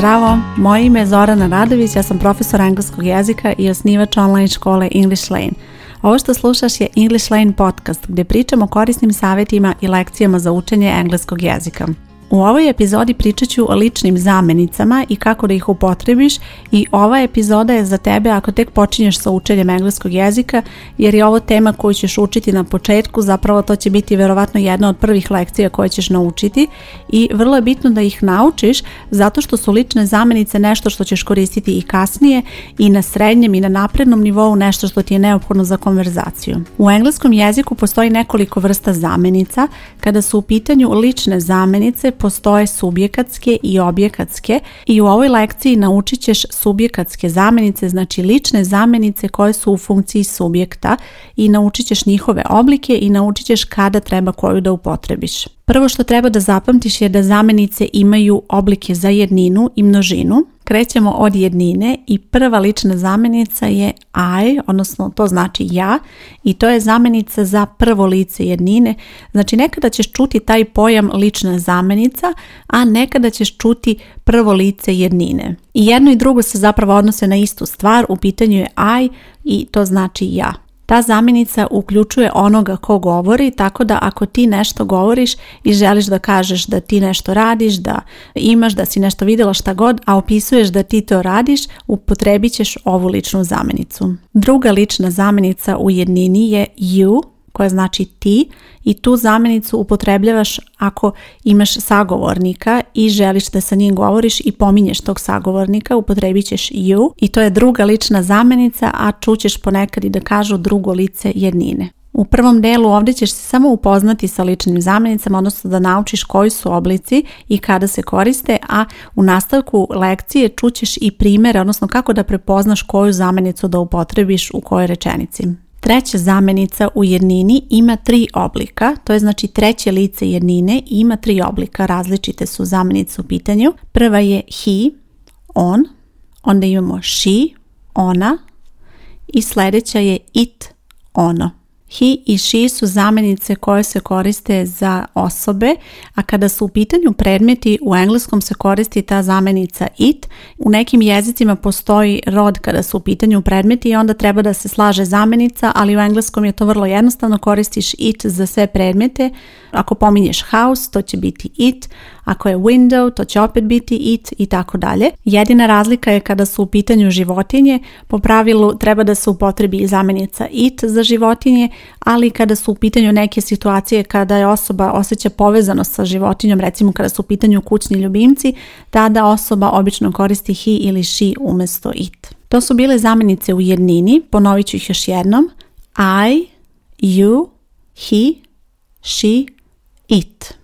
Zdravo, moje ime je Zorana Radović, ja sam profesor engleskog jezika i osnivač online škole English Lane. Ovo što slušaš je English Lane podcast gdje pričamo o korisnim savjetima i lekcijama za učenje engleskog jezika. U ovoj epizodi pričat ću o ličnim zamenicama i kako da ih upotrebiš i ova epizoda je za tebe ako tek počinješ sa učenjem engleskog jezika jer je ovo tema koju ćeš učiti na početku, zapravo to će biti verovatno jedna od prvih lekcija koje ćeš naučiti i vrlo je bitno da ih naučiš zato što su lične zamenice nešto što ćeš koristiti i kasnije i na srednjem i na naprednom nivou nešto što ti je neophodno za konverzaciju. U engleskom jeziku postoji nekoliko vrsta zamenica. Kada su u pitanju lične zamenice, postoje subjekatske i objekatske i u ovoj lekciji naučit ćeš subjekatske zamenice, znači lične zamenice koje su u funkciji subjekta i naučit ćeš njihove oblike i naučit ćeš kada treba koju da upotrebiš. Prvo što treba da zapamtiš je da zamenice imaju oblike za jedninu i množinu, Krećemo od jednine i prva lična zamjenica je I, odnosno to znači ja i to je zamjenica za prvo lice jednine. Znači nekada ćeš čuti taj pojam lična zamjenica, a nekada ćeš čuti prvo lice jednine. I jedno i drugo se zapravo odnose na istu stvar, u pitanju je I i to znači ja. Ta zamjenica uključuje onoga ko govori, tako da ako ti nešto govoriš i želiš da kažeš da ti nešto radiš, da imaš, da si nešto vidjela šta god, a opisuješ da ti to radiš, upotrebit ćeš ovu ličnu zamjenicu. Druga lična zamjenica u jednini je you, koja znači ti i tu zamjenicu upotrebljavaš ako imaš sagovornika i želiš da sa njim govoriš i pominješ tog sagovornika, upotrebit ćeš you i to je druga lična zamjenica, a čućeš ponekad i da kažu drugo lice jednine. U prvom delu ovdje ćeš se samo upoznati sa ličnim zamjenicama, odnosno da naučiš koji su oblici i kada se koriste, a u nastavku lekcije čućeš i primjere, odnosno kako da prepoznaš koju zamjenicu da upotrebiš u kojoj rečenici. Treća zamenica u jednini ima tri oblika, to je znači treće lice jednine ima tri oblika, različite su zamenice u pitanju. Prva je he, on, onda imamo she, ona i sljedeća je it, ono. He i she su zamjenice koje se koriste za osobe, a kada su u pitanju predmeti u engleskom se koristi ta zamjenica it. U nekim jezicima postoji rod kada su u pitanju predmeti i onda treba da se slaže zamjenica, ali u engleskom je to vrlo jednostavno, koristiš it za sve predmete. Ako pominješ house, to će biti it. Ako je window, to će opet biti it i tako dalje. Jedina razlika je kada su u pitanju životinje, po pravilu treba da se upotrebi i zamjenica it za životinje, ali kada su u pitanju neke situacije kada je osoba osjeća povezanost sa životinjom, recimo kada su u pitanju kućni ljubimci, tada osoba obično koristi he ili she umjesto it. To su bile zamjenice u jednini, ponovit ću ih još jednom. I, you, he, she, it.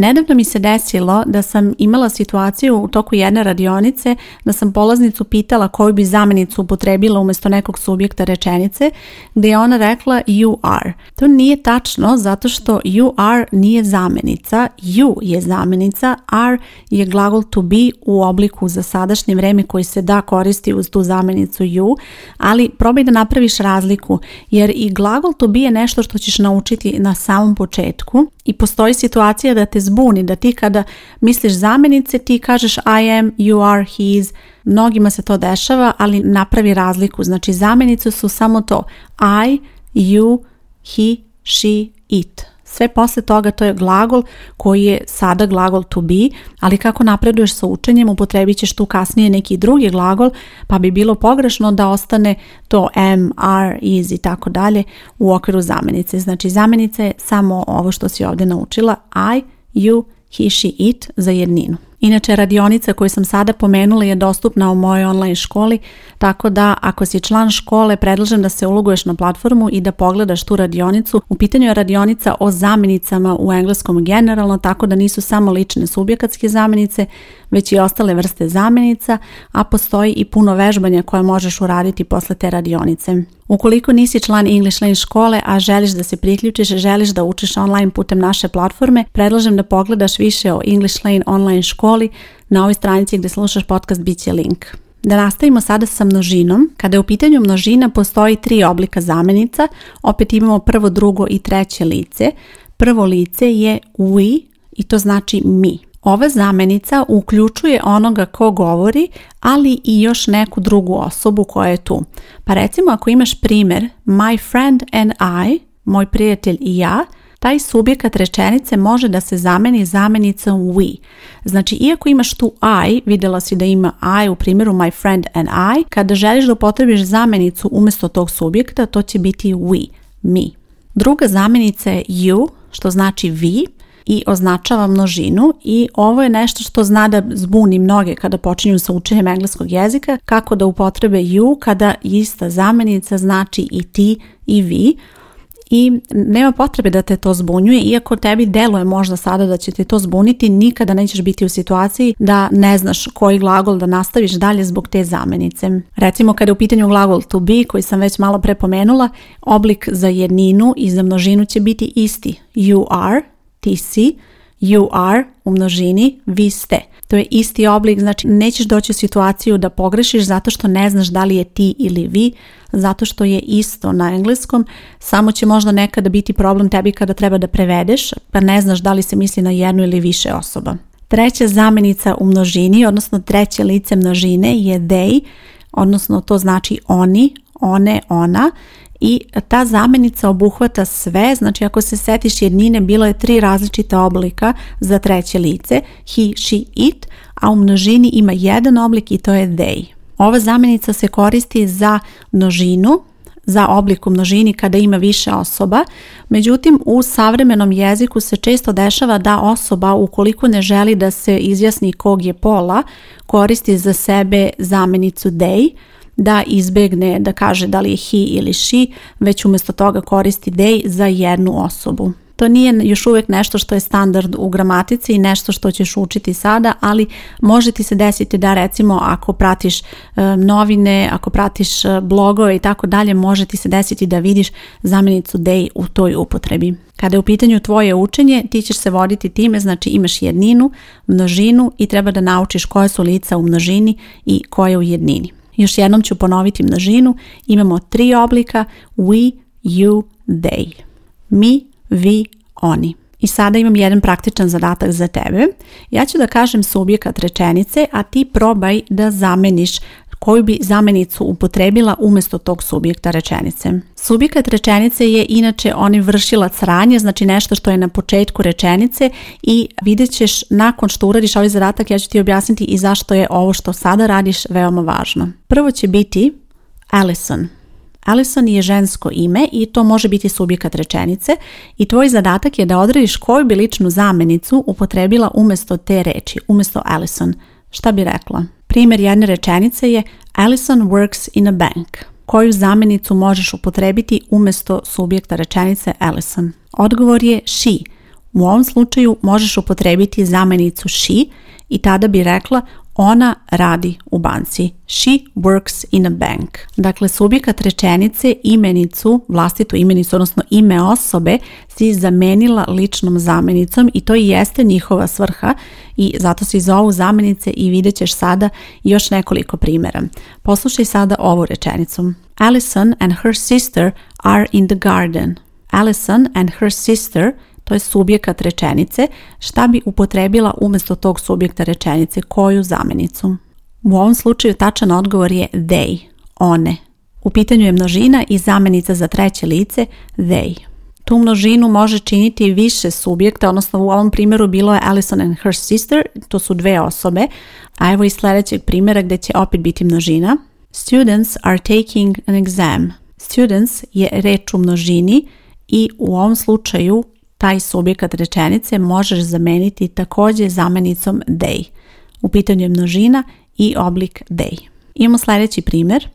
Nedavno mi se desilo da sam imala situaciju u toku jedne radionice da sam polaznicu pitala koju bi zamenicu upotrebila umjesto nekog subjekta rečenice gdje je ona rekla you are. To nije tačno zato što you are nije zamenica, you je zamenica, are je glagol to be u obliku za sadašnje vreme koji se da koristi uz tu zamenicu you, ali probaj da napraviš razliku jer i glagol to be je nešto što ćeš naučiti na samom početku i postoji situacija da te zbuni, da ti kada misliš zamjenice ti kažeš I am, you are, he is. Mnogima se to dešava, ali napravi razliku. Znači zamjenice su samo to I, you, he, she, it. Sve posle toga to je glagol koji je sada glagol to be, ali kako napreduješ sa učenjem upotrebit ćeš tu kasnije neki drugi glagol pa bi bilo pogrešno da ostane to am, are, is i tako dalje u okviru zamenice. Znači zamenice je samo ovo što si ovdje naučila I, he, she, it za jedninu. Inače, radionica koju sam sada pomenula je dostupna u mojoj online školi, tako da ako si član škole, predlažem da se uloguješ na platformu i da pogledaš tu radionicu. U pitanju je radionica o zamjenicama u engleskom generalno, tako da nisu samo lične subjekatske zamjenice, već i ostale vrste zamjenica, a postoji i puno vežbanja koje možeš uraditi posle te radionice. Ukoliko nisi član English Lane škole, a želiš da se priključiš, želiš da učiš online putem naše platforme, predlažem da pogledaš više o English Lane online školi na ovoj stranici gdje slušaš podcast bit će link. Da nastavimo sada sa množinom. Kada je u pitanju množina postoji tri oblika zamenica. Opet imamo prvo, drugo i treće lice. Prvo lice je we i to znači mi. Ova zamenica uključuje onoga ko govori, ali i još neku drugu osobu koja je tu. Pa recimo ako imaš primjer my friend and I, moj prijatelj i ja, taj subjekat rečenice može da se zameni zamenicom we. Znači, iako imaš tu I, vidjela si da ima I u primjeru my friend and I, kada želiš da upotrebiš zamenicu umjesto tog subjekta, to će biti we, mi. Druga zamenica je you, što znači vi, i označava množinu i ovo je nešto što zna da zbuni mnoge kada počinju sa učenjem engleskog jezika, kako da upotrebe you kada ista zamenica znači i ti i vi i nema potrebe da te to zbunjuje, iako tebi deluje možda sada da će te to zbuniti, nikada nećeš biti u situaciji da ne znaš koji glagol da nastaviš dalje zbog te zamenice. Recimo kada je u pitanju glagol to be, koji sam već malo prepomenula, oblik za jedninu i za množinu će biti isti, you are, ti si, you are u množini, vi ste. To je isti oblik, znači nećeš doći u situaciju da pogrešiš zato što ne znaš da li je ti ili vi, zato što je isto na engleskom, samo će možda nekada biti problem tebi kada treba da prevedeš, pa ne znaš da li se misli na jednu ili više osoba. Treća zamenica u množini, odnosno treće lice množine je they, odnosno to znači oni, one, ona i ta zamenica obuhvata sve, znači ako se setiš jednine bilo je tri različita oblika za treće lice, he, she, it, a u množini ima jedan oblik i to je they. Ova zamenica se koristi za množinu, za oblik u množini kada ima više osoba. Međutim, u savremenom jeziku se često dešava da osoba ukoliko ne želi da se izjasni kog je pola, koristi za sebe zamenicu they, da izbjegne da kaže da li je he ili she, već umjesto toga koristi they za jednu osobu. To nije još uvijek nešto što je standard u gramatici i nešto što ćeš učiti sada, ali može ti se desiti da recimo ako pratiš e, novine, ako pratiš e, blogove i tako dalje, može ti se desiti da vidiš zamjenicu day u toj upotrebi. Kada je u pitanju tvoje učenje, ti ćeš se voditi time, znači imaš jedninu, množinu i treba da naučiš koje su lica u množini i koje u jednini. Još jednom ću ponoviti množinu. Imamo tri oblika we, you, they. Mi, vi, oni. I sada imam jedan praktičan zadatak za tebe. Ja ću da kažem subjekat rečenice, a ti probaj da zameniš koju bi zamjenicu upotrebila umjesto tog subjekta rečenice. Subjekat rečenice je inače oni vršilac ranje znači nešto što je na početku rečenice i vidjet ćeš nakon što uradiš ovaj zadatak ja ću ti objasniti i zašto je ovo što sada radiš veoma važno. Prvo će biti Allison. Allison je žensko ime i to može biti subjekat rečenice i tvoj zadatak je da odrediš koju bi ličnu zamenicu upotrebila umjesto te reči, umjesto Allison. Šta bi rekla? Primjer jedne rečenice je Alison works in a bank, koju zamjenicu možeš upotrebiti umjesto subjekta rečenice Alison. Odgovor je she. U ovom slučaju možeš upotrebiti zamjenicu she i tada bi rekla ona radi u banci. She works in a bank. Dakle, subjekat rečenice imenicu, vlastitu imenicu, odnosno ime osobe, si zamenila ličnom zamenicom i to i jeste njihova svrha i zato se zovu zamenice i vidjet ćeš sada još nekoliko primjera. Poslušaj sada ovu rečenicu. Alison and her sister are in the garden. Alison and her sister to je subjekat rečenice, šta bi upotrebila umjesto tog subjekta rečenice, koju zamenicu. U ovom slučaju tačan odgovor je they, one. U pitanju je množina i zamenica za treće lice they. Tu množinu može činiti više subjekta, odnosno u ovom primjeru bilo je Alison and her sister, to su dve osobe, a evo i sljedećeg primjera gdje će opet biti množina. Students are taking an exam. Students je reč u množini i u ovom slučaju taj subjekat rečenice možeš zameniti također zamenicom they. U pitanju je množina i oblik they. Imamo sljedeći primjer.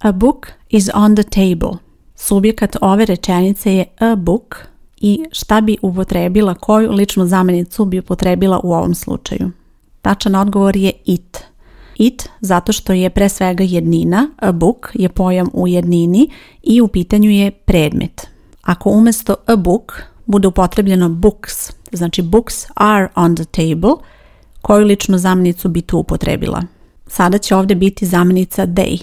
A book is on the table. Subjekat ove rečenice je a book i šta bi upotrebila, koju ličnu zamenicu bi upotrebila u ovom slučaju. Tačan odgovor je it. It zato što je pre svega jednina, a book je pojam u jednini i u pitanju je predmet. Ako umjesto a book bude upotrebljeno books, znači books are on the table, koju ličnu zamenicu bi tu upotrebila. Sada će ovdje biti zamenica they.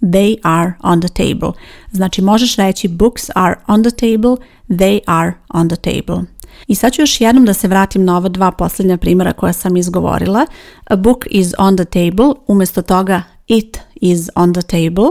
They are on the table. Znači možeš reći books are on the table, they are on the table. I sad ću još jednom da se vratim na ova dva posljednja primjera koja sam izgovorila. A book is on the table, umjesto toga it is on the table.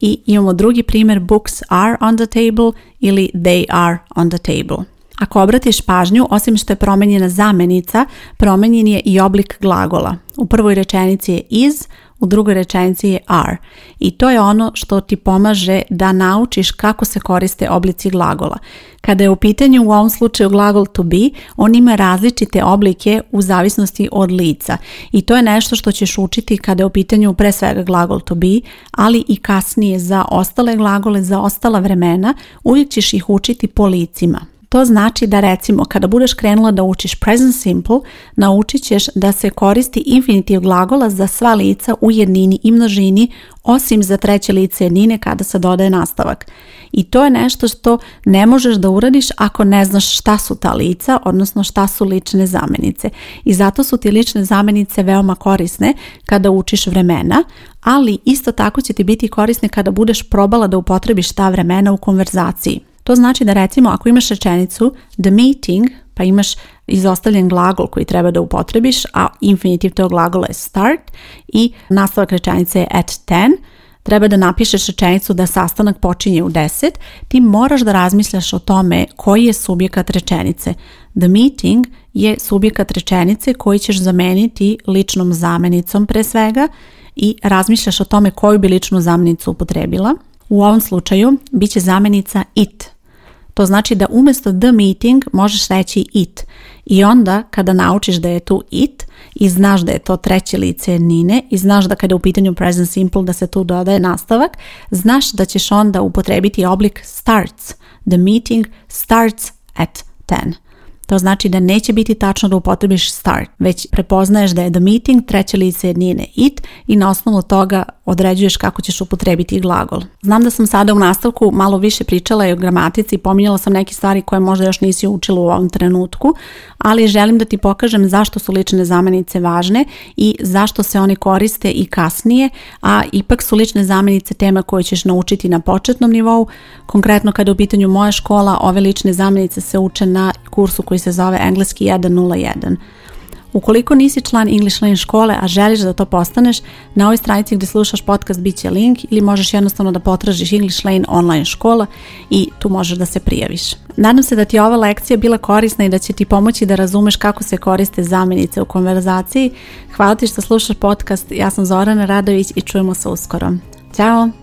I imamo drugi primjer books are on the table ili they are on the table. Ako obratiš pažnju, osim što je promijenjena zamenica, promijenjen je i oblik glagola. U prvoj rečenici je is, u drugoj rečenici je are i to je ono što ti pomaže da naučiš kako se koriste oblici glagola. Kada je u pitanju u ovom slučaju glagol to be, on ima različite oblike u zavisnosti od lica i to je nešto što ćeš učiti kada je u pitanju pre svega glagol to be, ali i kasnije za ostale glagole, za ostala vremena, uvijek ćeš ih učiti po licima. To znači da recimo kada budeš krenula da učiš present simple, naučit ćeš da se koristi infinitiv glagola za sva lica u jednini i množini, osim za treće lice jednine kada se dodaje nastavak. I to je nešto što ne možeš da uradiš ako ne znaš šta su ta lica, odnosno šta su lične zamenice. I zato su ti lične zamenice veoma korisne kada učiš vremena, ali isto tako će ti biti korisne kada budeš probala da upotrebiš ta vremena u konverzaciji. To znači da recimo ako imaš rečenicu the meeting, pa imaš izostavljen glagol koji treba da upotrebiš, a infinitiv tog glagola je start i nastavak rečenice je at 10, treba da napišeš rečenicu da sastanak počinje u 10, ti moraš da razmišljaš o tome koji je subjekat rečenice. The meeting je subjekat rečenice koji ćeš zameniti ličnom zamenicom pre svega i razmišljaš o tome koju bi ličnu zamenicu upotrebila. U ovom slučaju bit će zamenica it. To znači da umjesto the meeting možeš reći it. I onda kada naučiš da je tu it i znaš da je to treće lice nine i znaš da kada je u pitanju present simple da se tu dodaje nastavak, znaš da ćeš onda upotrebiti oblik starts. The meeting starts at 10. To znači da neće biti tačno da upotrebiš start, već prepoznaješ da je the meeting treće lice jednine it i na osnovu toga određuješ kako ćeš upotrebiti glagol. Znam da sam sada u nastavku malo više pričala i o gramatici i pominjala sam neke stvari koje možda još nisi učila u ovom trenutku, ali želim da ti pokažem zašto su lične zamenice važne i zašto se one koriste i kasnije, a ipak su lične zamenice tema koje ćeš naučiti na početnom nivou. Konkretno kada je u pitanju moja škola, ove lične zamenice se uče na kursu koji se zove Engleski 101. Ukoliko nisi član English Lane škole, a želiš da to postaneš, na ovoj stranici gdje slušaš podcast bit će link ili možeš jednostavno da potražiš English Lane online škola i tu možeš da se prijaviš. Nadam se da ti je ova lekcija bila korisna i da će ti pomoći da razumeš kako se koriste zamjenice u konverzaciji. Hvala ti što slušaš podcast, ja sam Zorana Radović i čujemo se uskoro. Ćao!